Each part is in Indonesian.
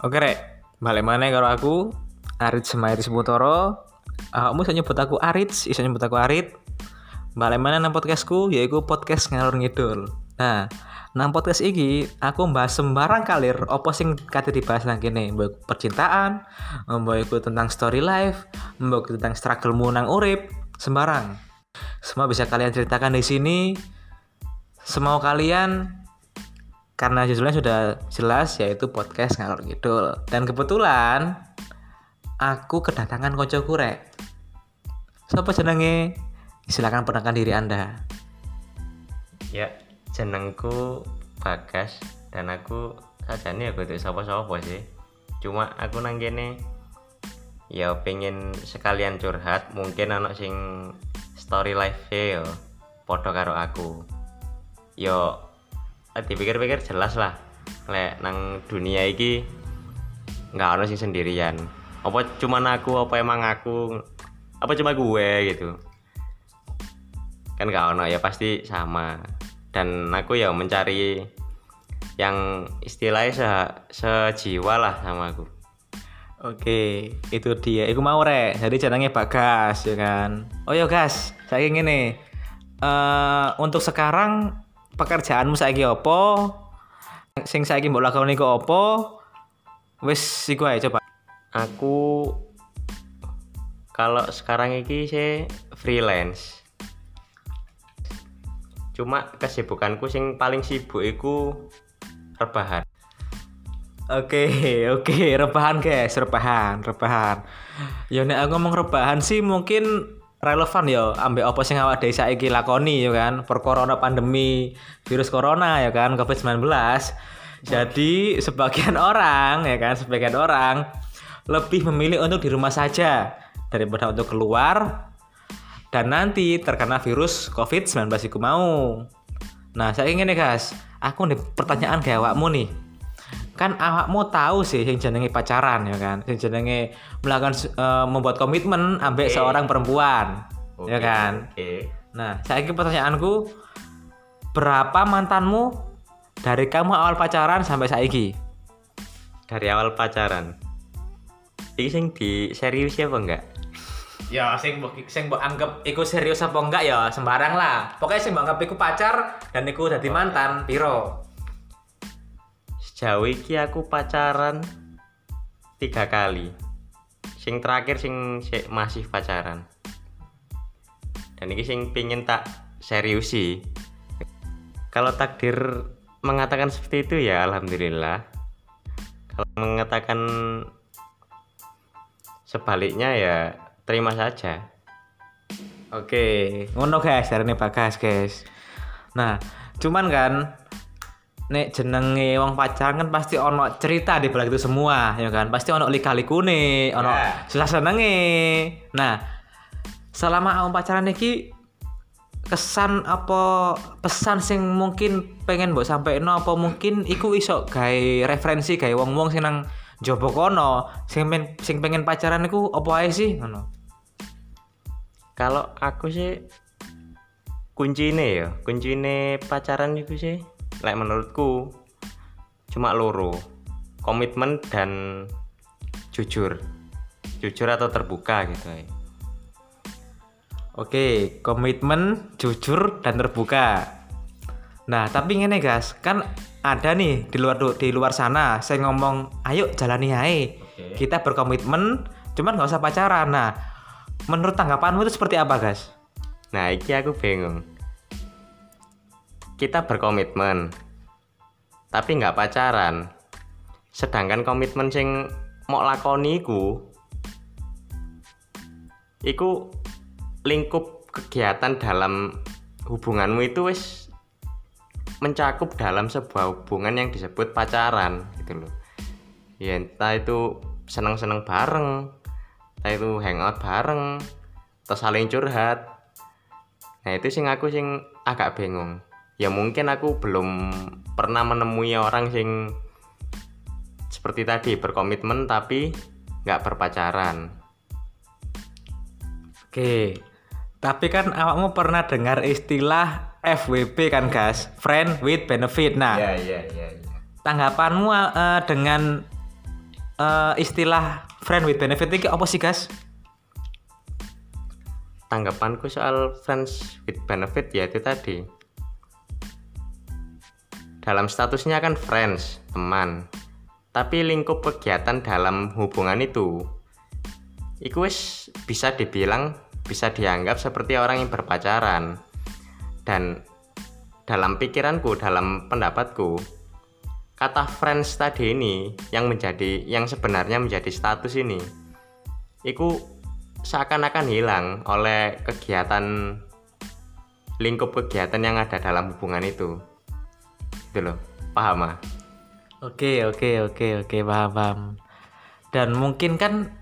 Oke rek, balik mana karo aku Arit Semairi Semutoro. Kamu bisa nyebut aku Arit, bisa nyebut aku Arit. Balik mana nang podcastku, yaitu podcast ngalur ngidul. Nah, nang podcast iki aku bahas sembarang kalir opo sing kate dibahas nang kene, mbok percintaan, iku tentang story life, mbok tentang struggle mu nang urip, sembarang. Semua bisa kalian ceritakan di sini. Semau kalian karena judulnya sudah jelas yaitu podcast ngalor ngidul. Dan kebetulan aku kedatangan koncoku rek. Siapa jenenge? Silakan perkenalkan diri Anda. Ya, jenengku Bagas dan aku sajane ya kudu sapa-sapa sih. Cuma aku nang kene ya pengen sekalian curhat, mungkin anak sing story life yo padha karo aku. Yo dipikir-pikir jelas lah. Lek nang dunia iki nggak ono sing sendirian. Apa cuman aku, apa emang aku, apa cuma gue gitu kan gak ono ya pasti sama dan aku ya mencari yang istilahnya se sejiwa lah sama aku Oke, itu dia. Iku mau rek. Jadi jenenge Bagas ya kan. Oh ya Gas, saya ingin nih. Eh untuk sekarang pekerjaanmu saiki opo? Sing saiki mbok lakoni ku opo? Wis iku ae coba. aku kalau sekarang ini saya freelance cuma kesibukanku sing paling sibuk iku rebahan Oke, oke, rebahan guys, rebahan, rebahan. Ya nek aku ngomong rebahan sih mungkin relevan ya ambek apa sing awak dhewe saiki lakoni ya kan, per corona pandemi, virus corona ya kan, Covid-19. Jadi sebagian orang ya kan, sebagian orang lebih memilih untuk di rumah saja daripada untuk keluar dan nanti terkena virus Covid-19 iku mau. Nah, saya ingin nih guys, aku nih pertanyaan ke awakmu nih. Kan awakmu tahu sih yang jenenge pacaran ya kan, yang jenenge melakukan eh, membuat komitmen ambek Oke. seorang perempuan. Ya Oke, kan? oke Nah, saya ingin pertanyaanku berapa mantanmu dari kamu awal pacaran sampai saiki? dari awal pacaran ini sing di serius apa enggak Ya, sing mbok sing mbok anggap iku serius apa enggak ya sembarang lah. Pokoknya sing mbok anggap iku pacar dan iku dadi mantan piro? Sejauh ini aku pacaran tiga kali. Sing terakhir sing sik masih pacaran. Dan ini sing pingin tak serius sih kalau takdir mengatakan seperti itu ya alhamdulillah. Kalau mengatakan sebaliknya ya terima saja. Oke, ngono guys, ini bagas guys. Nah, cuman kan nek jenenge wong pacaran kan pasti ono cerita di balik itu semua, ya kan? Pasti ono lika-likune, ono Ya. susah senenge. Nah, selama awak pacaran iki kesan apa pesan sing mungkin pengen mbok sampeino apa mungkin iku iso gawe referensi gawe wong-wong sing nang jobo kono sing men, sing pengen pacaran iku apa ae sih ngono. kalau aku sih kuncine ya kuncine pacaran itu sih like menurutku cuma loro komitmen dan jujur jujur atau terbuka gitu ya Oke, komitmen, jujur dan terbuka. Nah, tapi ngene guys, kan ada nih di luar di luar sana saya ngomong, ayo jalani ae. Oke. Kita berkomitmen, cuman nggak usah pacaran. Nah, menurut tanggapanmu itu seperti apa, guys? nah iki aku bingung kita berkomitmen tapi nggak pacaran. Sedangkan komitmen sing mau lakoni iku iku lingkup kegiatan dalam hubunganmu itu wis mencakup dalam sebuah hubungan yang disebut pacaran gitu loh. Ya entah itu seneng-seneng bareng entah itu hangout bareng atau saling curhat. Nah itu sing aku sing agak bingung ya mungkin aku belum pernah menemui orang sing seperti tadi berkomitmen tapi nggak berpacaran Oke. Tapi kan awakmu pernah dengar istilah FWB kan, guys? Friend with benefit. Nah, iya iya iya tanggapanmu eh, dengan eh, istilah friend with benefit ini apa sih guys? tanggapanku soal friends with benefit ya itu tadi dalam statusnya kan friends teman. Tapi lingkup kegiatan dalam hubungan itu wis bisa dibilang bisa dianggap seperti orang yang berpacaran. Dan dalam pikiranku dalam pendapatku kata friends tadi ini yang menjadi yang sebenarnya menjadi status ini itu seakan-akan hilang oleh kegiatan lingkup kegiatan yang ada dalam hubungan itu itu loh paham ah Oke oke oke oke paham paham. Dan mungkin kan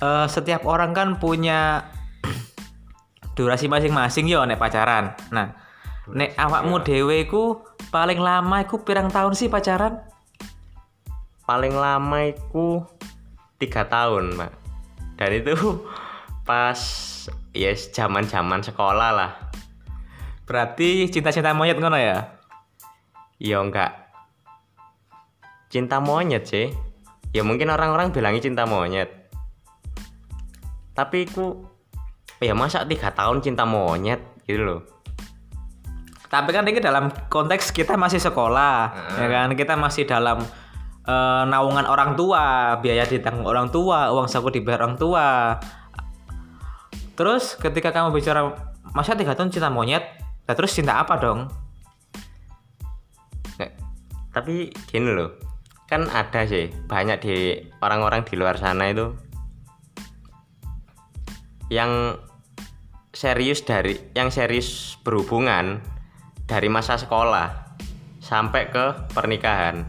eh, setiap orang kan punya durasi masing-masing yo nek pacaran. Nah, nek awakmu dhewe iku paling lama iku pirang tahun sih pacaran? paling lama itu tiga tahun mbak dan itu pas ya zaman zaman sekolah lah Berarti cinta-cinta monyet ngono ya? Ya enggak cinta monyet sih ya mungkin orang-orang bilangnya cinta monyet tapi ku ya masa tiga tahun cinta monyet gitu loh Tapi kan ini dalam konteks kita masih sekolah, ya kan? Kita masih dalam eh, naungan orang tua, biaya ditanggung orang tua, uang saku dibayar orang tua. Terus ketika kamu bicara masa tiga tahun cinta monyet, nah terus cinta apa dong? Tapi gini loh kan ada sih banyak di orang-orang di luar sana itu yang serius dari yang serius berhubungan dari masa sekolah sampai ke pernikahan.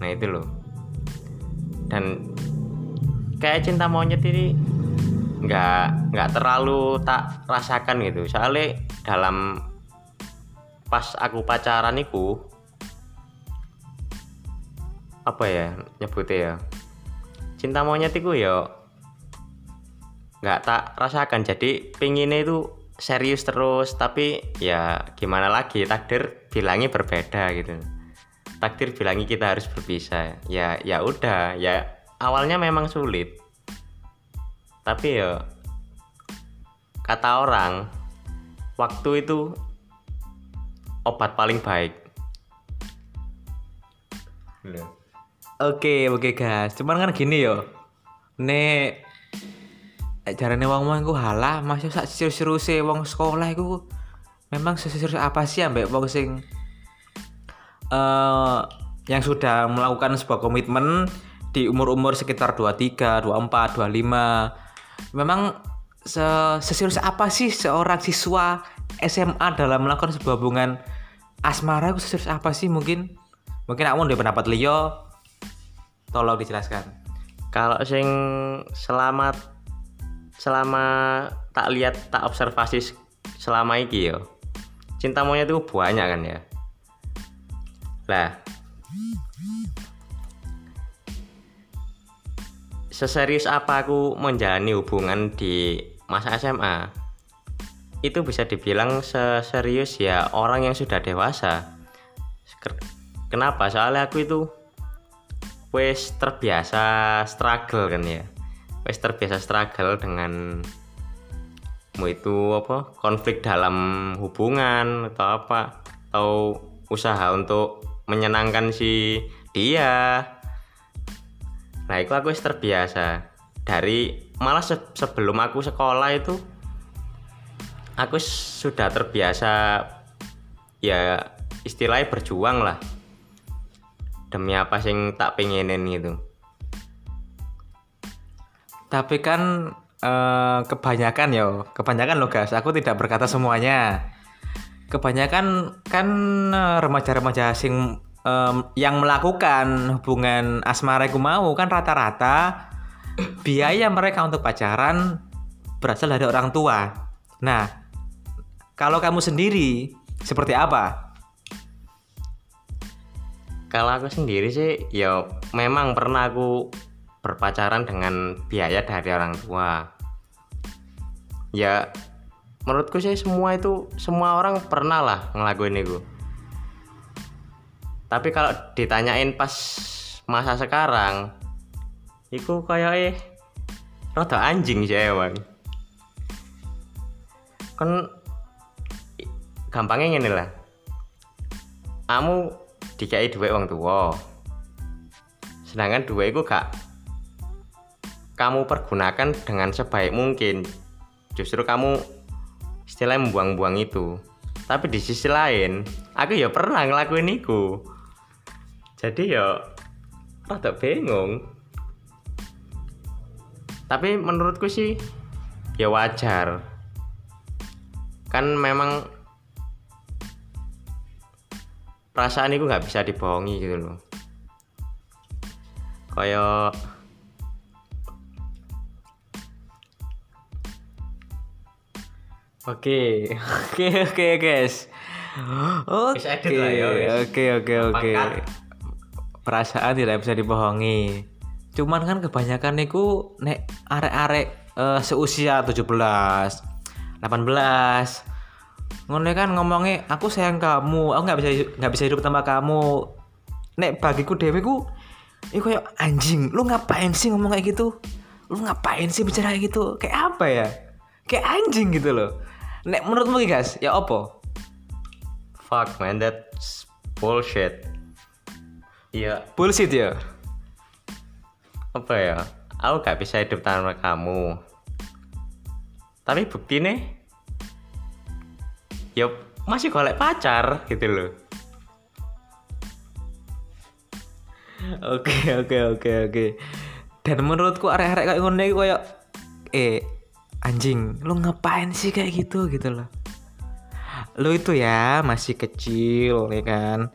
Nah itu loh. Dan kayak cinta monyet ini nggak nggak terlalu tak rasakan gitu. Soalnya dalam pas aku pacaran itu apa ya nyebutnya ya? Cinta monyet itu ya nggak tak rasakan. Jadi pinginnya itu serius terus tapi ya gimana lagi takdir bilangnya berbeda gitu. Takdir bilangnya kita harus berpisah. Ya ya udah ya awalnya memang sulit. Tapi ya kata orang waktu itu obat paling baik. Loh. Oke oke guys, cuman kan gini yo, nek carane wong wong iku halah, masih sak serius-serius wong sekolah iku memang serius apa sih ambek wong sing eh yang sudah melakukan sebuah komitmen di umur-umur sekitar 23, 24, 25. Memang se apa sih seorang siswa SMA dalam melakukan sebuah hubungan asmara itu seserius apa sih mungkin? Mungkin aku udah pendapat Leo tolong dijelaskan. kalau sing selamat selama tak lihat tak observasi selama ini yo cinta monyet itu banyak kan ya? Lah seserius apa aku menjalani hubungan di masa SMA itu bisa dibilang seserius ya orang yang sudah dewasa. Kenapa? Soalnya aku itu wes terbiasa struggle kan ya? Wes terbiasa struggle dengan mau itu apa konflik dalam hubungan atau apa atau usaha untuk menyenangkan si dia. Nah itu aku terbiasa. Dari malah se- sebelum aku sekolah itu aku sudah terbiasa ya istilahnya berjuang lah demi apa sing tak pengenin gitu Tapi kan eh, kebanyakan yo, kebanyakan loh guys. Aku tidak berkata semuanya. Kebanyakan kan eh, remaja-remaja sing em, yang melakukan hubungan asmara iku mau kan rata-rata biaya mereka untuk pacaran berasal dari orang tua. Nah, kalau kamu sendiri seperti apa? Kalau aku sendiri sih ya memang pernah aku berpacaran dengan biaya dari orang tua. Ya menurutku sih semua itu semua orang pernah lah ngelakuin itu. Tapi kalau ditanyain pas masa sekarang iku kayak eh rada anjing sih emang kan gampangnya ngene lah. Kamu dikai duit wong tua sedangkan duit itu gak kamu pergunakan dengan sebaik mungkin. Justru kamu istilahnya membuang-buang itu. Tapi di sisi lain aku ya pernah ngelakuin itu jadi ya rada bingung. Tapi menurutku sih ya wajar. Kan memang perasaan itu nggak bisa dibohongi gitu loh kayak Oke, oke, oke, guys. Oke, ya, guys. oke, oke, oke. Pangkat. Perasaan tidak bisa dibohongi. Cuman kan kebanyakan niku nek arek-arek eh, seusia 17, 18. Ngono kan ngomongnya aku sayang kamu, aku nggak bisa nggak bisa hidup tanpa kamu. Nek bagiku dewe ku Iku kayak anjing, lu ngapain sih ngomong kayak gitu? Lu ngapain sih bicara kayak gitu? Kayak apa ya? Kayak anjing gitu loh. Nek menurutmu guys, ya opo? fuck man that's bullshit iya Bullshit ya. apa ya aku gak bisa hidup tanpa kamu tapi bukti nih ya masih golek pacar gitu loh Oke, oke, oke, oke. Dan menurutku arek-arek kayak ngono iki kayak eh anjing, lu ngapain sih kayak gitu gitu loh. Lu itu ya masih kecil ya kan.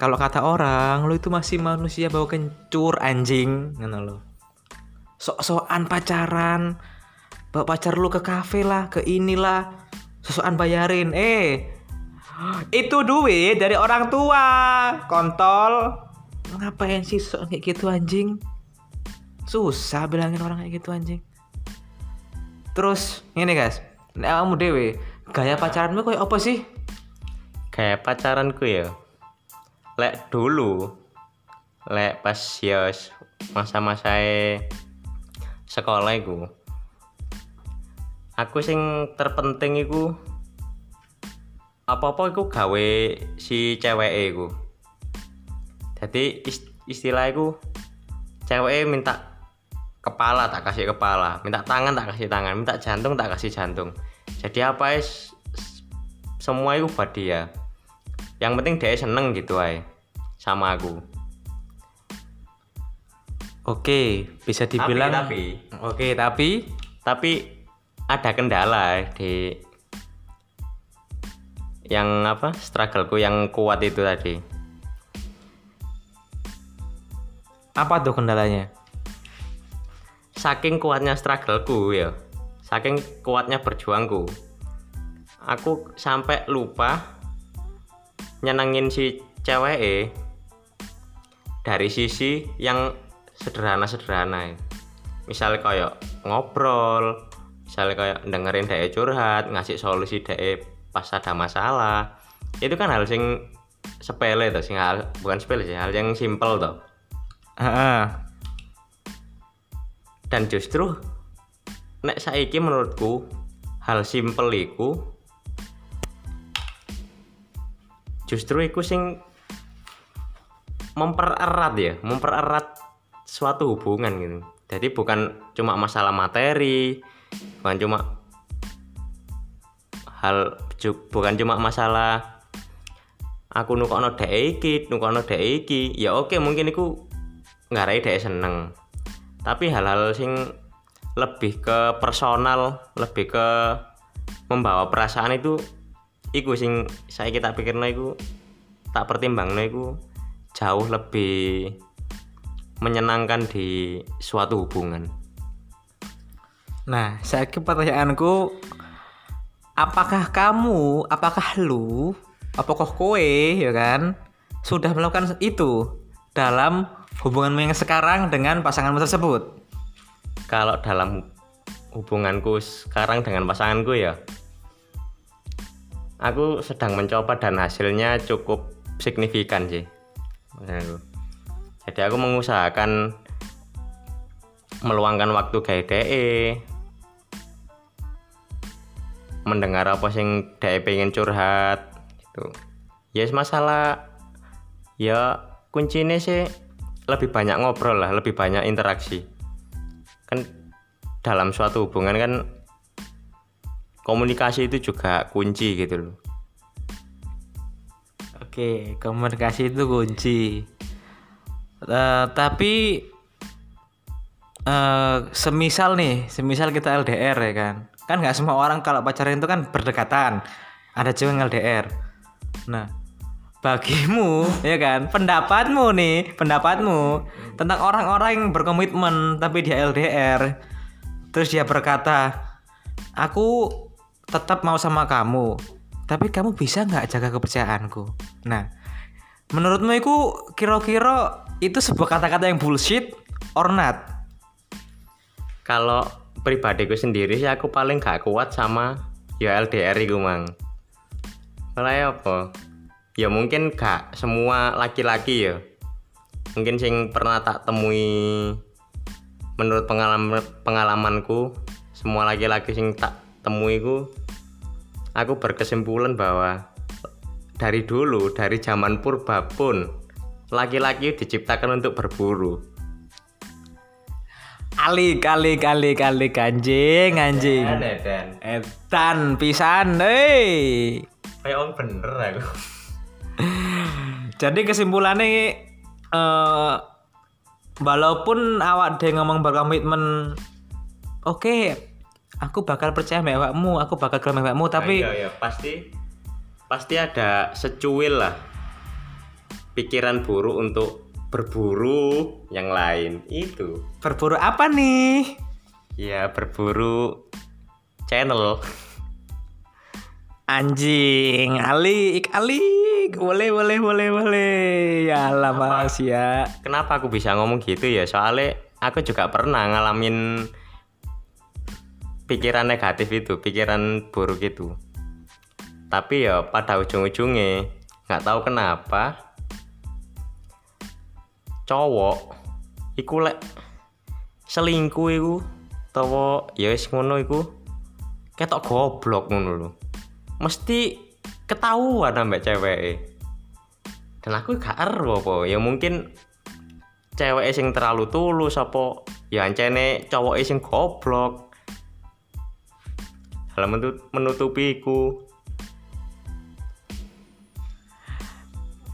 Kalau kata orang, lu itu masih manusia bawa kencur anjing, ngono loh. Sok-sokan pacaran. Bawa pacar lu ke kafe lah, ke inilah. Sok-sokan bayarin. Eh, itu duit dari orang tua. Kontol. Ngapain sih sok kayak gitu anjing? Susah bilangin orang kayak gitu anjing. Terus ini guys, nek kamu dewe, gaya pacaranmu kayak apa sih? kayak pacaranku ya lek dulu lek pas ya masa-masa sekolah iku aku sing terpenting iku apa-apa iku gawe si cewek iku. Jadi is- istilah iku cewek minta kepala tak kasih kepala minta tangan tak kasih tangan minta jantung tak kasih jantung. Jadi apa es semua itu buat dia. Yang penting dia seneng gitu ay sama aku. Oke, bisa dibilang tapi, Oke, tapi tapi ada kendala di yang apa? Struggleku yang kuat itu tadi. Apa tuh kendalanya? saking kuatnya struggleku ya. Saking kuatnya berjuangku. Aku sampai lupa nyenengin si cewek dari sisi yang sederhana-sederhana. Misalnya kayak ngobrol misalnya kayak dengerin dia curhat ngasih solusi dia pas ada masalah itu kan hal sing sepele tuh sing hal bukan sepele sih hal yang simple tuh dan justru nek saiki menurutku hal simpel iku justru iku sing mempererat ya mempererat suatu hubungan gitu. Jadi bukan cuma masalah materi bukan cuma hal bukan cuma masalah aku nukono dek iki nukono dek iki. Ya oke mungkin iku ngarai dek seneng. Tapi hal-hal sing lebih ke personal lebih ke membawa perasaan itu iku sing saya kita pikirno iku tak pertimbangno iku jauh lebih menyenangkan di suatu hubungan Nah, saya pertanyaanku apakah kamu, apakah lu, apakah kowe ya kan sudah melakukan itu dalam hubunganmu yang sekarang dengan pasanganmu tersebut? kalau dalam hubunganku sekarang dengan pasanganku ya aku sedang mencoba dan hasilnya cukup signifikan sih jadi aku mengusahakan meluangkan waktu kayak DE mendengar apa sing DE pengen curhat gitu. Ya yes, masalah. Ya kuncinya sih lebih banyak ngobrol lah lebih banyak interaksi. Kan dalam suatu hubungan kan komunikasi itu juga kunci gitu loh. Oke, komunikasi itu kunci. Uh, tapi uh, semisal nih, semisal kita LDR ya kan, kan nggak semua orang kalau pacaran itu kan berdekatan, ada yang LDR. Nah, bagimu ya kan, pendapatmu nih, pendapatmu tentang orang-orang yang berkomitmen tapi dia LDR, terus dia berkata, aku tetap mau sama kamu, tapi kamu bisa nggak jaga kepercayaanku? Nah menurutmu itu kira-kira itu sebuah kata-kata yang bullshit or not? Kalau pribadiku sendiri sih aku paling gak kuat sama ya LDR itu mang. Malah ya apa? Ya mungkin gak semua laki-laki ya. Mungkin sing pernah tak temui menurut pengalaman pengalamanku semua laki-laki sing tak temui ku aku berkesimpulan bahwa dari dulu, dari zaman purba pun, laki-laki diciptakan untuk berburu. Kali kali kali kali anjing anjing. Edan, edan. pisan, eh. Kayak bener aku. Jadi kesimpulannya uh, walaupun awak deh ngomong berkomitmen oke okay, aku bakal percaya mewakmu aku bakal ke mewakmu tapi nah, iya, iya. pasti pasti ada secuil lah pikiran buruk untuk berburu yang lain itu. Berburu apa nih? Ya berburu channel. Anjing alik alik. Boleh boleh boleh boleh. Ya lama sih ya. Kenapa aku bisa ngomong gitu ya? Soalnya aku juga pernah ngalamin pikiran negatif itu pikiran buruk itu. Tapi ya pada ujung-ujungnya nggak tahu kenapa cowok iku lek selingkuh iku tawa ya wis ngono iku ketok goblok ngono lho. Mesti ketahuan ambek cewek dan aku gak ero apa ya mungkin cewek sing terlalu tulus apa ya ancene cowok sing goblok. Dalam menutupiku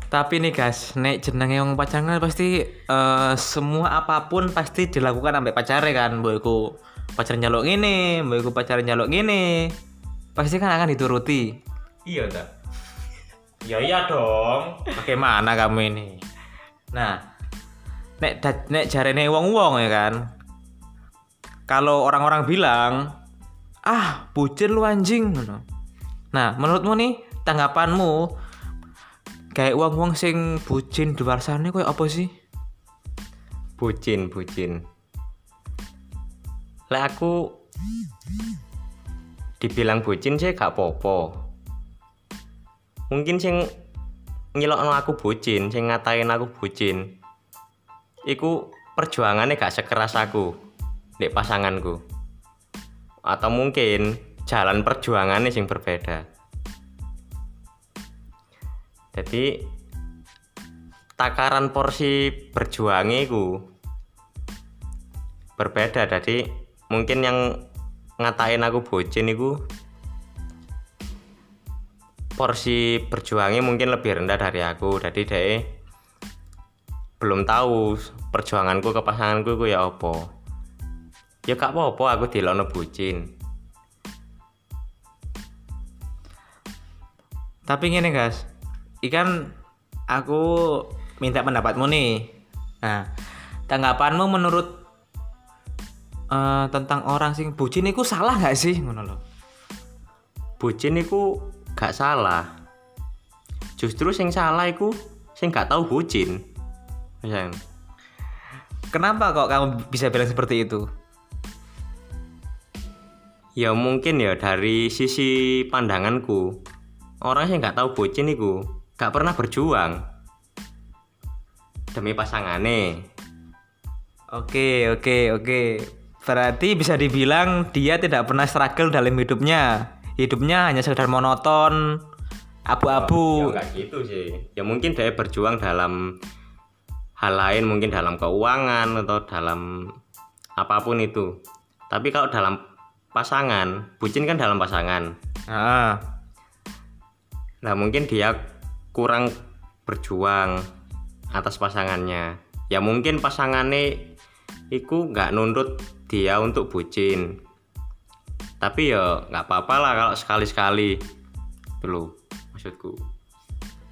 tapi nih guys nek jenenge yang pacaran pasti uh, semua apa pun pasti dilakukan sampai pacaran kan. Boyku pacaran jaluk ini boyku pacaran jaluk gini pasti kan akan dituruti. Iya tak ya iya dong. Bagaimana kamu ini? Nah nek nek jarene wong wong ya kan. Kalau orang-orang bilang ah bucin lu anjing nah menurutmu nih tanggapanmu kayak uang uang sing bucin di luar sana kayak apa sih? Bucin bucin. Lah aku dibilang bucin sih gak popo mungkin sing no aku bucin sing ngatain aku bucin iku perjuangannya gak sekeras aku di pasanganku. Atau mungkin jalan perjuangannya yang berbeda jadi takaran porsi berjuangnya itu berbeda. Jadi mungkin yang ngatain aku bocin itu porsi berjuangnya mungkin lebih rendah dari aku. Jadi deh belum tahu perjuanganku ke pasanganku itu ya apa. Ya gak apa-apa aku dilono bucin. Tapi gini guys ikan aku minta pendapatmu nih. Nah tanggapanmu menurut uh, tentang orang sing bucin itu salah gak sih? Ngono bucin itu gak salah. Justru sing salah itu sing gak tahu bucin. Kenapa kok kamu bisa bilang seperti itu? Ya mungkin ya dari sisi pandanganku. Orang yang nggak tahu bocin itu nggak pernah berjuang demi pasangane Oke, oke, oke. Berarti bisa dibilang dia tidak pernah struggle dalam hidupnya. Hidupnya hanya sekedar monoton, abu-abu. Ya enggak gitu sih. Ya mungkin dia berjuang dalam hal lain, mungkin dalam keuangan atau dalam apa pun itu. Tapi kalau dalam pasangan, bucin kan dalam pasangan. Ah, Nah mungkin dia kurang berjuang atas pasangannya. Ya mungkin pasangannya iku nggak nuntut dia untuk bucin. Tapi ya nggak apa-apa lah kalau sekali-sekali. Dulu maksudku.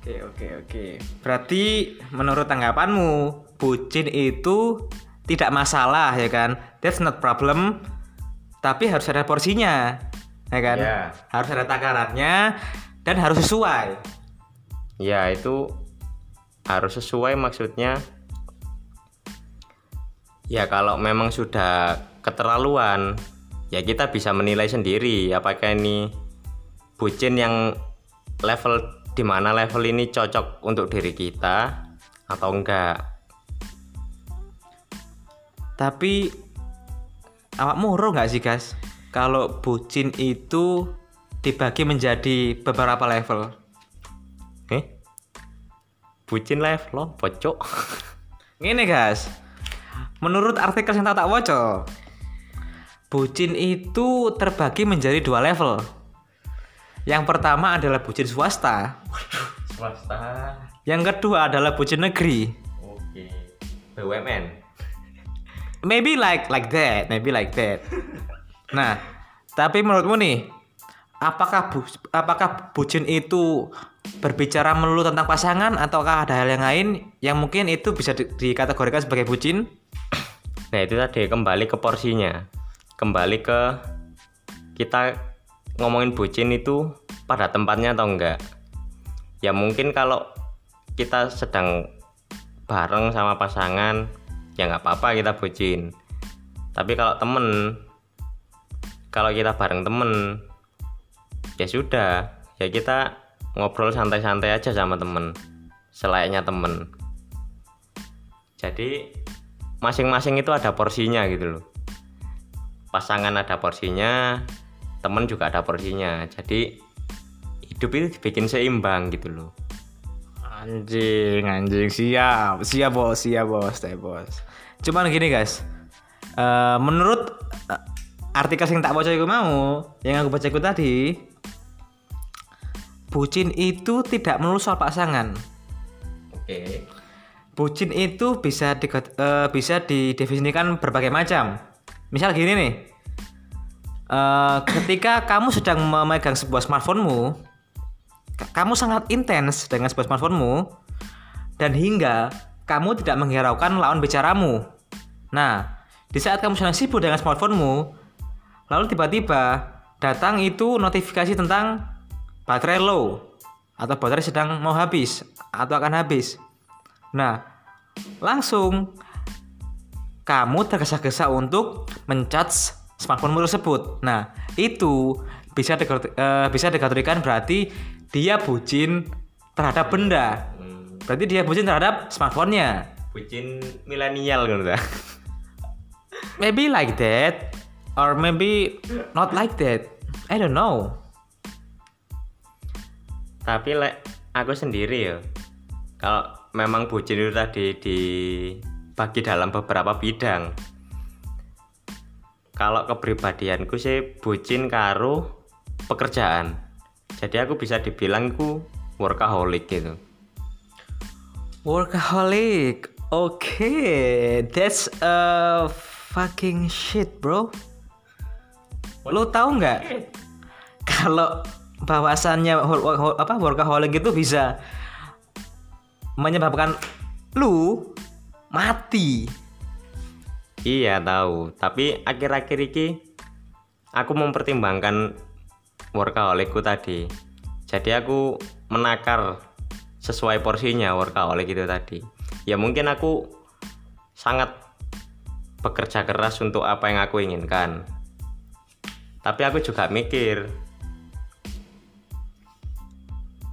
Oke oke oke. Berarti menurut tanggapanmu bucin itu tidak masalah ya kan? That's not problem. Tapi harus ada porsinya, ya kan? Iya. Harus ada takarannya dan harus sesuai. Ya itu harus sesuai maksudnya. Ya kalau memang sudah keterlaluan, ya kita bisa menilai sendiri apakah ini bucin yang level di mana level ini cocok untuk diri kita atau enggak. Tapi awakmu ro nggak sih guys? Kalau bucin itu dibagi menjadi beberapa level. Bucin level pocok. Ini guys, menurut artikel yang tak tak waca, bucin itu terbagi menjadi dua level. Yang pertama adalah bucin swasta, Swasta. yang kedua adalah bucin negeri. Oke. BUMN. Maybe like like that, maybe like that. Nah, tapi menurutmu nih, apakah bu, apakah bucin itu berbicara melulu tentang pasangan ataukah ada hal yang lain yang mungkin itu bisa di- dikategorikan sebagai bucin? Nah itu tadi kembali ke porsinya. Kembali ke kita ngomongin bucin itu pada tempatnya atau enggak. Ya mungkin kalau kita sedang bareng sama pasangan Ya nggak apa-apa kita bucin. Tapi kalau temen Kalau kita bareng temen Ya sudah. Ya kita ngobrol santai-santai aja sama temen. Selayaknya temen. Jadi masing-masing itu ada porsinya gitu loh. Pasangan ada porsinya temen juga ada porsinya. Jadi hidup itu dibikin seimbang gitu loh. Anjing, anjing. Siap, siap bos, siap bos, siap bos. Cuman gini guys, eh, menurut eh, artikel yang tak baca itu mau, yang aku baca itu tadi, bucin itu tidak melulu soal pasangan. oke Bucin itu bisa di, bisa didefinisikan berbagai macam. Misal gini nih, eh, ketika kamu sedang memegang sebuah smartphonemu, ka- kamu sangat intens dengan sebuah smartphonemu, dan hingga kamu tidak menghiraukan lawan bicaramu. Nah, di saat kamu sedang sibuk dengan smartphonemu, lalu tiba-tiba datang itu notifikasi tentang baterai low atau baterai sedang mau habis atau akan habis. Nah, langsung kamu tergesa-gesa untuk mencharge smartphone tersebut. Nah, itu bisa eh, bisa dikategorikan berarti dia bucin terhadap benda. Hmm, Berarti dia bucin terhadap smartphone-nya. bucin milenial kan udah Maybe like that or maybe not like that. I don't know. Tapi lek aku sendiri ya kalau memang bucin itu tadi dibagi dalam beberapa bidang kalau kepribadianku sih bucin karo pekerjaan jadi aku bisa dibilang ku workaholic gitu Workaholic. Okay, that's a fucking shit, bro. Lo tahu nggak? Kalau bahwasannya apa workaholic itu bisa menyebabkan lu mati. iya tahu. Tapi akhir-akhir ini aku mempertimbangkan workaholicku tadi. Jadi aku menakar sesuai porsinya workaholic itu tadi. Ya mungkin aku sangat bekerja keras untuk apa yang aku inginkan. Tapi aku juga mikir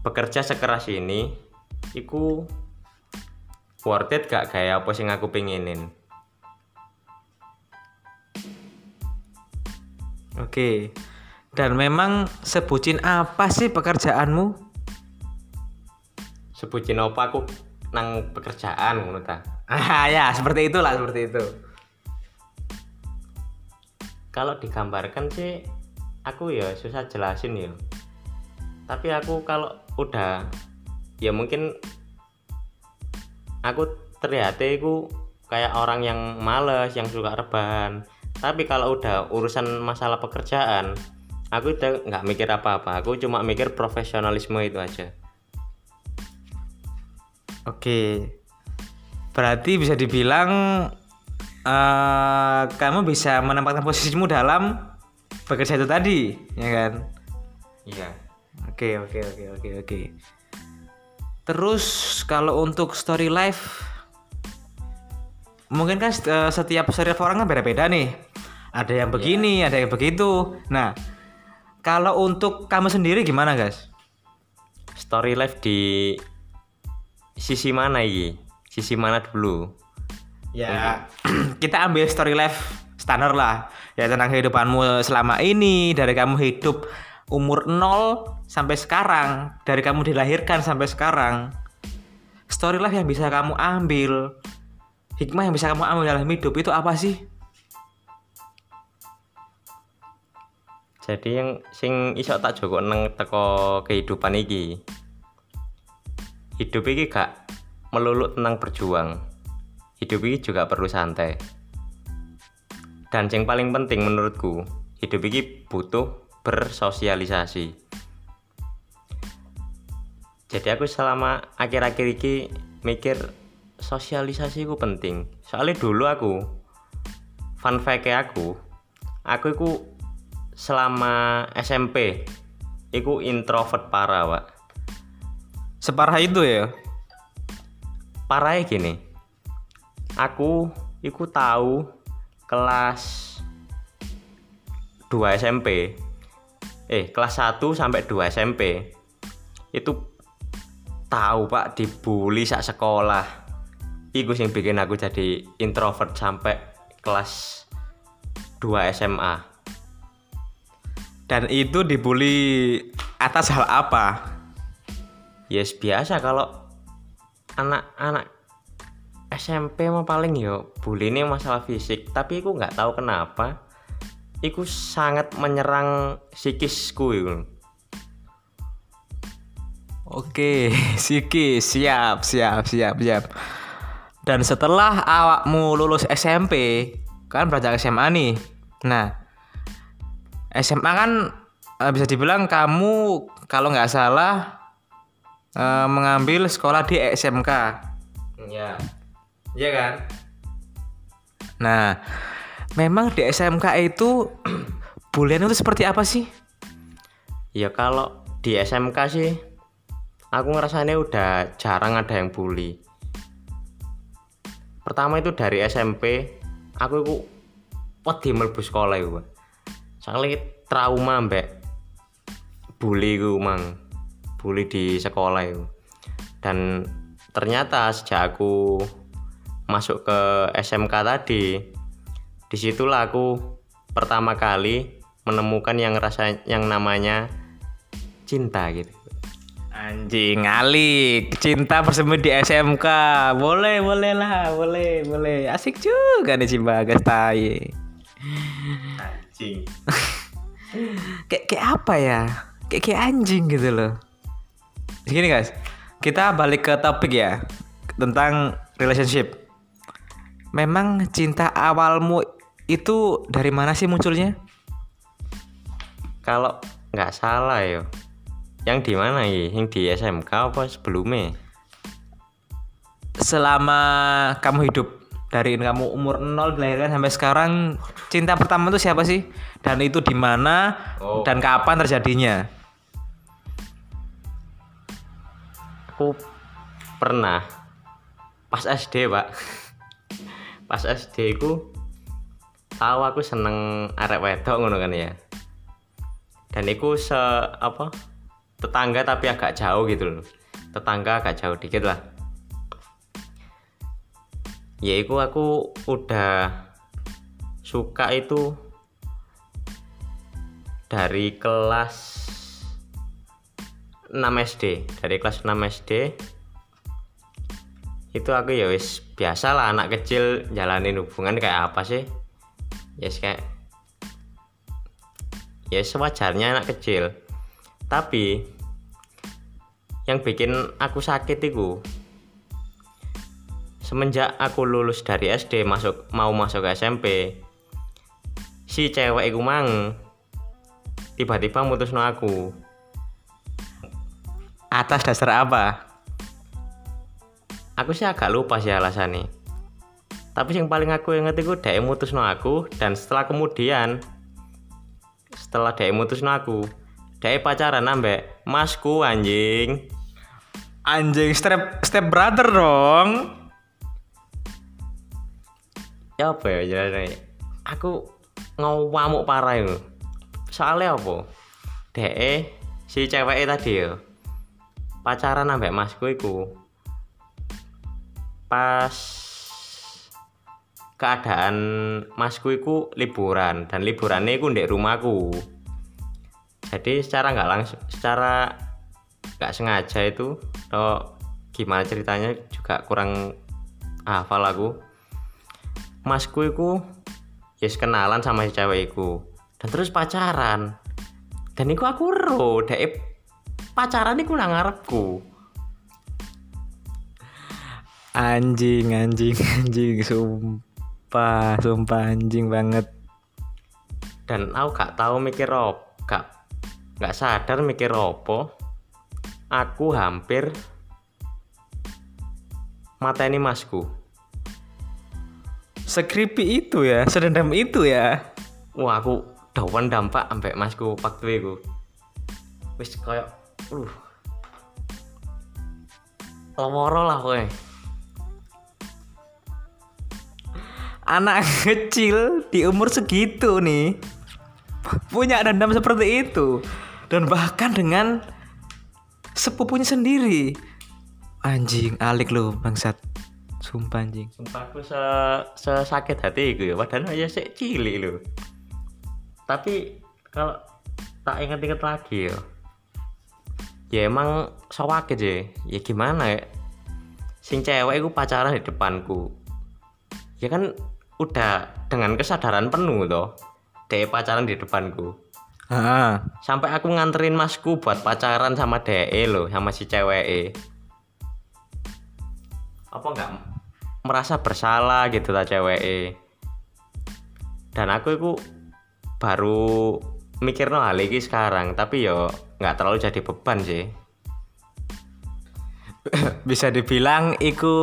bekerja sekeras ini iku worth it gak kayak apa sih aku pengenin Oke. Dan memang sebutin apa sih pekerjaanmu? Sebutin apa aku nang pekerjaan menurut Ah ya, seperti itulah, seperti itu. Kalau digambarkan sih aku ya susah jelasin ya. Tapi aku kalau udah ya mungkin aku terlihatnya aku kayak orang yang males, yang suka rebahan. Tapi kalau udah urusan masalah pekerjaan, aku udah nggak mikir apa-apa. Aku cuma mikir profesionalisme itu aja. Oke. Berarti bisa dibilang eh kamu bisa menempatkan posisimu dalam bekerja itu tadi, ya kan? Iya. Oke, oke, oke, oke, oke. Terus kalau untuk story life mungkin kan eh, setiap story life orang kan beda-beda nih. Ada yang begini, ada yang begitu. Nah, kalau untuk kamu sendiri gimana, guys? Story life di sisi mana ini? Sisi mana dulu? Ya, kita ambil story life standar lah. Ya tentang kehidupanmu selama ini, dari kamu hidup umur 0 sampai sekarang, dari kamu dilahirkan sampai sekarang. Story life yang bisa kamu ambil, hikmah yang bisa kamu ambil dalam hidup itu apa sih? Jadi yang sing iso tak joko neng teko kehidupan iki. Hidup iki gak melulu tentang berjuang. Hidup iki juga perlu santai. Dan yang paling penting menurutku, hidup iki butuh bersosialisasi. Jadi aku selama akhir-akhir iki mikir sosialisasi ku penting. Soalnya dulu aku fun fact aku, aku iku selama SMP iku introvert parah, Pak. Separah itu ya? Parahnya gini. Aku iku tahu kelas 2 SMP. Eh, kelas 1 sampai 2 SMP. Itu tahu, Pak, dibully sak sekolah. Iku sing bikin aku jadi introvert sampai kelas 2 SMA. Dan itu dibully atas hal apa? Yes biasa kalau anak-anak SMP mah paling yo bully ini masalah fisik tapi aku nggak tahu kenapa Iku sangat menyerang psikisku itu. Oke, psikis siap, siap, siap, siap. Dan setelah awakmu lulus SMP, kan beranjak SMA nih. Nah, SMA kan eh, bisa dibilang kamu kalau nggak salah eh, mengambil sekolah di SMK. Ya. Iya kan? Nah, memang di SMK itu bulian itu seperti apa sih? Ya kalau di SMK sih aku ngerasanya udah jarang ada yang bully. Pertama itu dari SMP, aku itu wedi mlebu sekolah itu. Soalnya trauma mbak bully ku mang bully di sekolah itu. Dan ternyata sejak aku masuk ke SMK tadi, di situlah aku pertama kali menemukan yang rasa yang namanya cinta gitu. Anjing alik, cinta bersemi di SMK. Boleh, boleh lah, boleh, boleh. Asik juga nih si Bagas tai. Anjing. Kayak kayak apa ya? Kayak kayak anjing gitu loh. Gini guys, kita balik ke topik ya tentang relationship. Memang cinta awalmu itu dari mana sih munculnya? Kalau nggak salah yo, yang di mana ya? Yang di SMK apa sebelumnya? Selama kamu hidup dari kamu umur 0 dilahirkan sampai sekarang cinta pertama itu siapa sih? Dan itu di mana Oh. dan kapan terjadinya? Aku pernah pas SD pak, pas SD ku tahu aku seneng arek wedok ngono kan ya. Dan iku se apa tetangga tapi agak jauh gitu loh. Tetangga agak jauh dikit lah. Ya iku aku udah suka itu dari kelas 6 SD dari kelas 6 SD itu aku ya wis biasa lah anak kecil jalanin hubungan kayak apa sih ya yes, kayak ya sewajarnya anak kecil. Tapi yang bikin aku sakit itu semenjak aku lulus dari SD masuk mau masuk ke SMP si cewek itu mang tiba-tiba mutus no aku. Atas dasar apa? Aku sih agak lupa sih alasannya tapi yang paling aku inget itu dia mutus no aku dan setelah kemudian setelah dia mutus no aku dia pacaran ambek masku anjing. Anjing step step brother dong. Ya apa ya jalannya aku ngamuk parah itu. Soalnya apa? De si cewek tadi ya pacaran ambek masku iku. Pas keadaan masku iku liburan dan liburannya iku ndek rumahku. Jadi secara nggak langsung secara nggak sengaja itu atau gimana ceritanya juga kurang hafal aku. Masku iku yes kenalan sama si cewek iku dan terus pacaran. Dan iku aku ro dek pacaran iku nang ngarepku. Anjing anjing anjing sumpah sumpah anjing banget. Dan aku gak tahu mikir op gak gak sadar mikir opo. Aku hampir mata ini masku. Sekripi itu ya, sedendam itu ya. wah aku dawan dampak ambek masku waktu itu. Wis kayak uh lomoro lah kowe Anak kecil di umur segitu nih punya dendam seperti itu dan bahkan dengan sepupunya sendiri. Anjing, alik lu bangsat. Sumpah anjing. Sumpah aku se, se sakit hati itu ya padahal aja sih cilik lho tapi kalau tak inget-inget lagi ya ya emang sawake aja ya gimana ya sing cewek itu pacaran di depanku ya kan udah dengan kesadaran penuh toh dia pacaran di depanku. Ah, sampai aku nganterin masku buat pacaran sama DE loh sama si cewek apa enggak merasa bersalah gitu lah cewek dan aku itu baru mikir no hal ini sekarang tapi yo nggak terlalu jadi beban sih. Bisa dibilang itu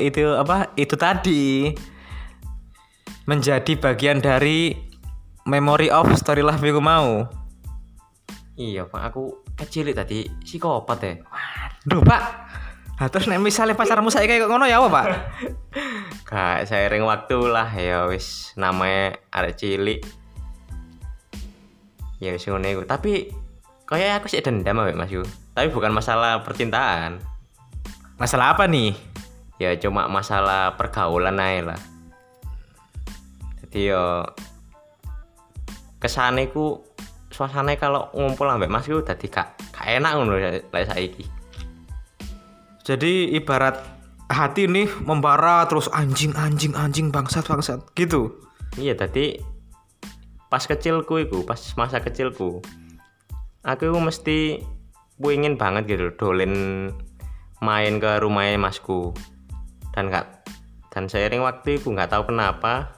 itu apa? Itu tadi menjadi bagian dari memory of story life yang mau. iya pak aku kecil tadi psikopat ya Duh, Pak. Nah, terus nek misalnya pacarmu saya kayak ngono ya apa, Pak? Gak seiring waktu lah ya wis namanya arek cilik. Ya wis ngono iku. Tapi kayak aku sih dendam ambek Mas Yu. Tapi bukan masalah percintaan. Masalah apa nih? Ya cuma masalah pergaulan aja lah. Jadi yo kesane ku suasana kalau ngumpul ambek Mas Yu dadi gak, gak enak ngono lek saiki. Jadi ibarat hati nih membara terus anjing anjing anjing bangsat bangsat gitu. Iya tadi pas kecilku iku, pas masa kecilku. Aku iku mesti ingin banget gitu dolen main ke rumahnya masku. Dan gak dan seiring waktu iku nggak tahu kenapa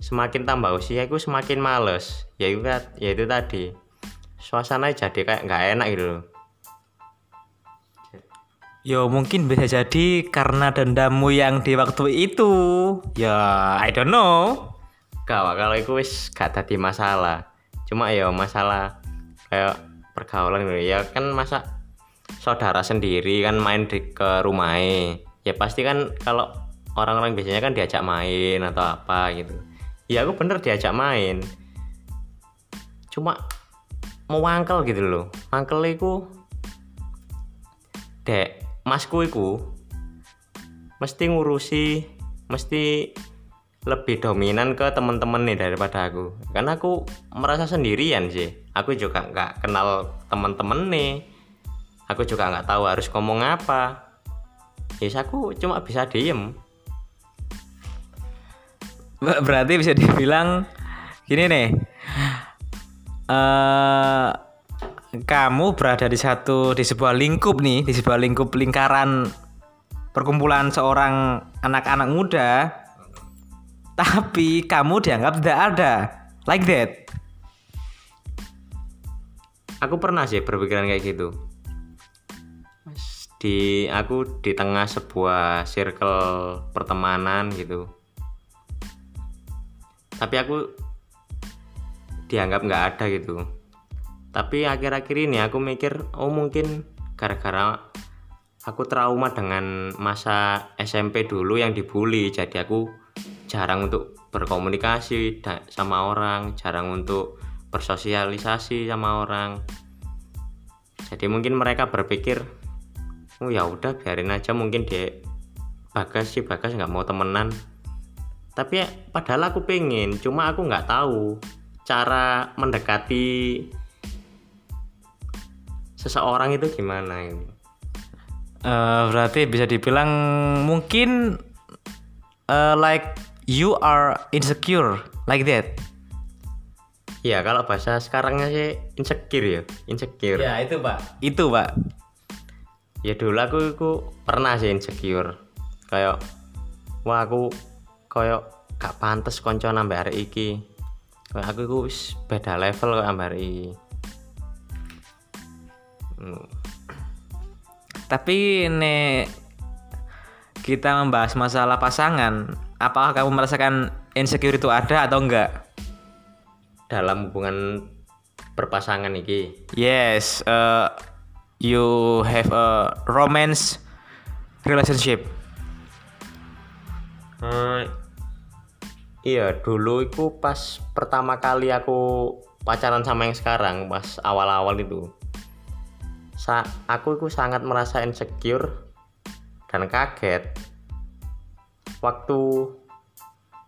semakin tambah usia aku semakin males. Ya itu kan- ya itu tadi. Suasana jadi kayak nggak enak gitu loh. Yo mungkin bisa jadi karena dendammu yang di waktu itu. Ya I don't know. Gak, kalau itu wis gak tadi masalah. Cuma ya masalah kayak pergaulan gitu. Ya kan masa saudara sendiri kan main di ke rumahnya. Ya pasti kan kalau orang-orang biasanya kan diajak main atau apa gitu. Ya aku bener diajak main. Cuma mau wangkel gitu loh. Wangkel iku dek masku iku mesti ngurusi mesti lebih dominan ke teman-teman nih daripada aku. Karena aku merasa sendirian sih. Aku juga nggak kenal teman-teman nih aku juga nggak tahu harus ngomong apa. Yes aku cuma bisa diem Berarti bisa dibilang gini nih. eh kamu berada di satu di sebuah lingkup nih, di sebuah lingkup lingkaran perkumpulan seorang anak-anak muda. Tapi kamu dianggap tidak ada. Like that. aku pernah sih berpikiran kayak gitu di aku di tengah sebuah circle pertemanan gitu tapi aku dianggap nggak ada gitu. Tapi akhir-akhir ini aku mikir oh mungkin gara-gara aku trauma dengan masa SMP dulu yang dibully. Jadi aku jarang untuk berkomunikasi sama orang jarang untuk bersosialisasi sama orang. Jadi mungkin mereka berpikir oh ya udah biarin aja mungkin dia bagas sih bagas nggak mau temenan tapi padahal aku pengen cuma aku nggak tahu cara mendekati seseorang itu gimana gitu. Eh, berarti bisa dibilang mungkin eh, like you are insecure like that. ya kalau bahasa sekarangnya sih insecure ya insecure Ya itu pak. Itu pak. ya dulu aku, aku pernah sih insecure kayak wah aku kayak gak pantas konco nambah hari iki kayak aku iku wis beda level kok nambah hari iki Hmm, Tapi nek kita membahas masalah pasangan, apakah kamu merasakan insecure itu ada atau enggak? dalam hubungan berpasangan iki Yes, uh, you have a romance relationship. Eh, iya dulu itu pas pertama kali aku pacaran sama yang sekarang pas awal-awal itu. Sa aku itu sangat merasa insecure dan kaget. Waktu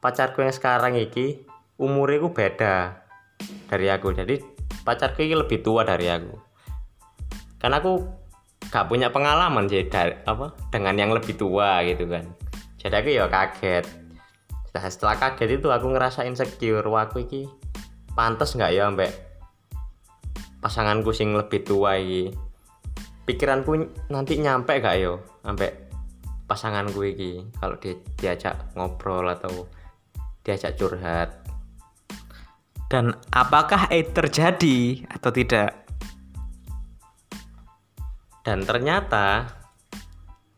pacarku yang sekarang iki umurnya ku beda dari aku. Jadi pacarku ini lebih tua dari aku. Karena aku gak punya pengalaman sih dari apa dengan yang lebih tua gitu kan. Jadi aku ya kaget nah, setelah kaget itu aku ngerasa insecure. Wah aku iki pantas nggak ya ambek pasanganku sing lebih tua iki. Pikiranku nanti nyampe gak yo ambek pasanganku iki? Kalau dia diajak ngobrol atau diajak curhat. Dan apakah itu terjadi atau tidak? dan ternyata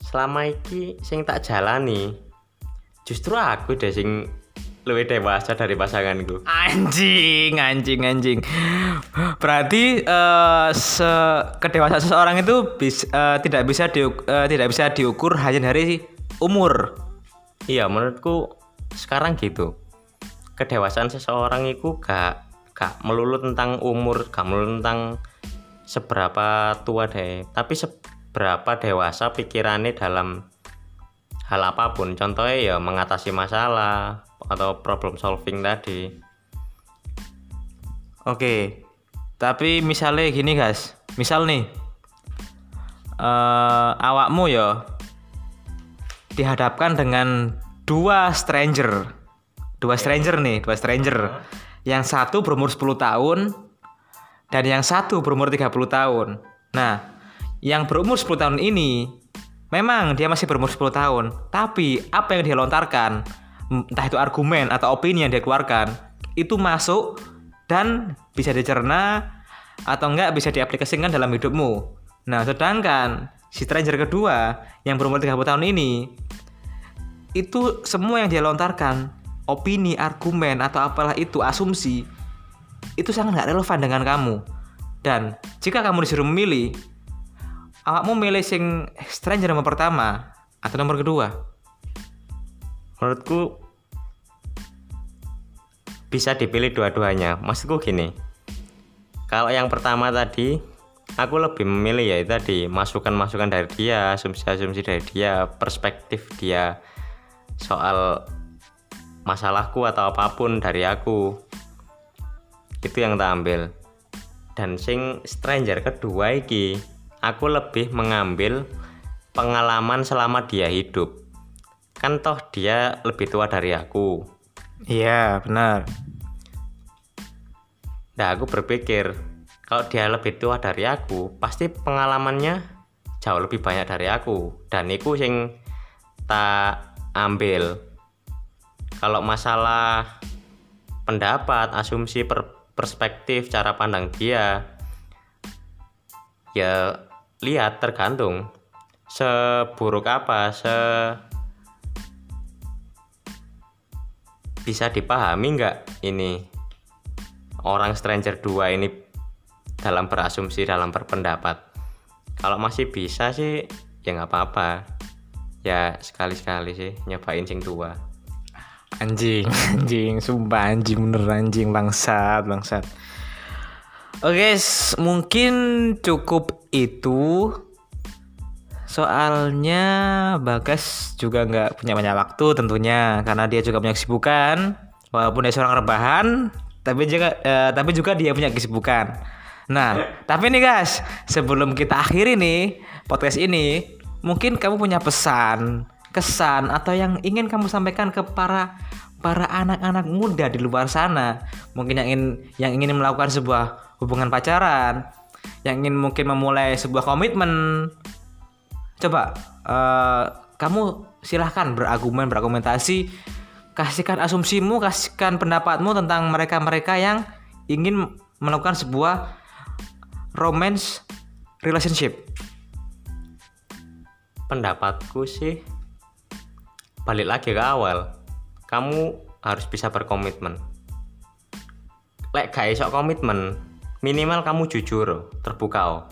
selama iki sing tak jalani justru aku deh sing lebih dewasa dari pasanganku Anjing, anjing, anjing. Berarti eh se kedewasaan seseorang itu bis, eh, tidak bisa diuk- eh, tidak bisa diukur hanya dari umur. iya menurutku sekarang gitu kedewasaan seseorang itu gak gak melulu tentang umur gak melulu tentang seberapa tua deh tapi seberapa dewasa pikirannya dalam hal apa pun contohnya ya mengatasi masalah atau problem solving tadi Oke. Tapi misalnya gini, guys. Misal nih eh awakmu ya dihadapkan dengan dua stranger. Dua stranger nih, dua stranger. Yang satu berumur 10 tahun dan yang satu berumur 30 tahun. Nah, yang berumur 10 tahun ini memang dia masih berumur 10 tahun, tapi apa yang dia lontarkan, entah itu argumen atau opini yang dia keluarkan, itu masuk dan bisa dicerna atau enggak bisa diaplikasikan dalam hidupmu. Nah, sedangkan si stranger kedua yang berumur 30 tahun ini itu semua yang dia lontarkan, opini, argumen atau apalah itu asumsi itu sangat nggak relevan dengan kamu. Dan jika kamu disuruh memilih, awakmu milih sing stranger nomor pertama atau nomor kedua? menurutku bisa dipilih dua-duanya. Maksudku gini kalau yang pertama tadi aku lebih memilih ya tadi masukan-masukan dari dia asumsi-asumsi dari dia perspektif dia soal masalahku atau apa pun dari aku. Itu yang tak ambil. Dan sing stranger kedua iki aku lebih mengambil pengalaman selama dia hidup. Kan toh dia lebih tua dari aku. Iya, benar. nah aku berpikir kalau dia lebih tua dari aku pasti pengalamannya jauh lebih banyak dari aku. Dan itu sing tak ambil. Kalau masalah pendapat asumsi per- perspektif cara pandang dia ya lihat tergantung. Seburuk apa se bisa dipahami nggak ini? Orang stranger 2 ini dalam berasumsi dalam berpendapat. Kalau masih bisa sih ya nggak apa-apa. Ya sekali-sekali sih nyobain sing tua Anjing, anjing, sumpah anjing bener anjing. Bangsat, bangsat. Oke, s- mungkin cukup itu. Soalnya Bagas juga nggak punya banyak waktu tentunya karena dia juga punya kesibukan. Walaupun dia seorang rebahan, tapi juga eh, tapi juga dia punya kesibukan. Nah, tapi nih guys, sebelum kita akhiri nih podcast ini, mungkin kamu punya pesan, kesan atau yang ingin kamu sampaikan ke para para anak-anak muda di luar sana, mungkin yang ingin yang ingin melakukan sebuah hubungan pacaran, yang ingin mungkin memulai sebuah komitmen, coba eh, kamu silahkan berargumen berargumentasi kasihkan asumsimu kasihkan pendapatmu tentang mereka-mereka yang ingin melakukan sebuah romance relationship. Pendapatku sih balik lagi ke awal. Kamu harus bisa berkomitmen. Lek gak iso komitmen minimal kamu jujur terbuka oh.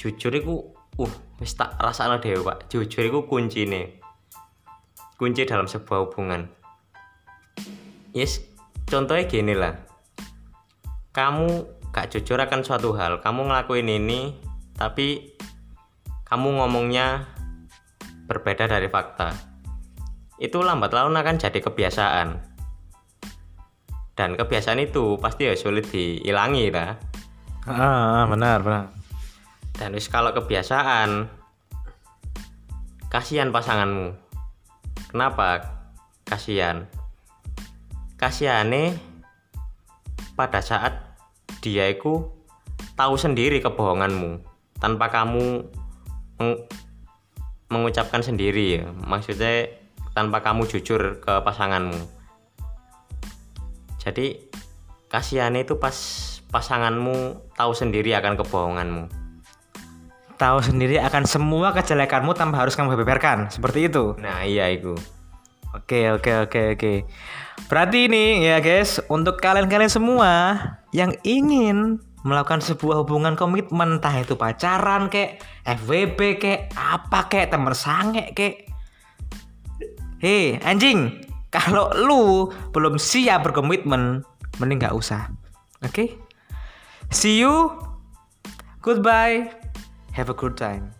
jujur itu uh wis tak rasakno dhewe Pak. Jujur itu kunci nih kunci dalam sebuah hubungan. Yes contohnya gini lah. Kamu gak jujur akan suatu hal. Kamu ngelakuin ini tapi kamu ngomongnya berbeda dari fakta. Itu lambat laun akan jadi kebiasaan dan kebiasaan itu pasti ya sulit dihilangi lah ah benar benar. Dan wis kalau kebiasaan kasihan pasanganmu. Kenapa kasihan? Kasihane pada saat dia itu tahu sendiri kebohonganmu tanpa kamu meng- mengucapkan sendiri ya. Maksudnya tanpa kamu jujur ke pasanganmu jadi kasihannya itu pas pasanganmu tahu sendiri akan kebohonganmu. Tahu sendiri akan semua kejelekanmu tanpa harus kamu beberkan. Seperti itu. Nah iya itu Oke oke oke oke. Berarti ini ya guys untuk kalian-kalian semua yang ingin melakukan sebuah hubungan komitmen entah itu pacaran kek, FWB kek, apa kek, temen sange kek. Hei anjing, kalau lu belum siap berkomitmen, mending nggak usah. Oke? See you. Goodbye. Have a good time.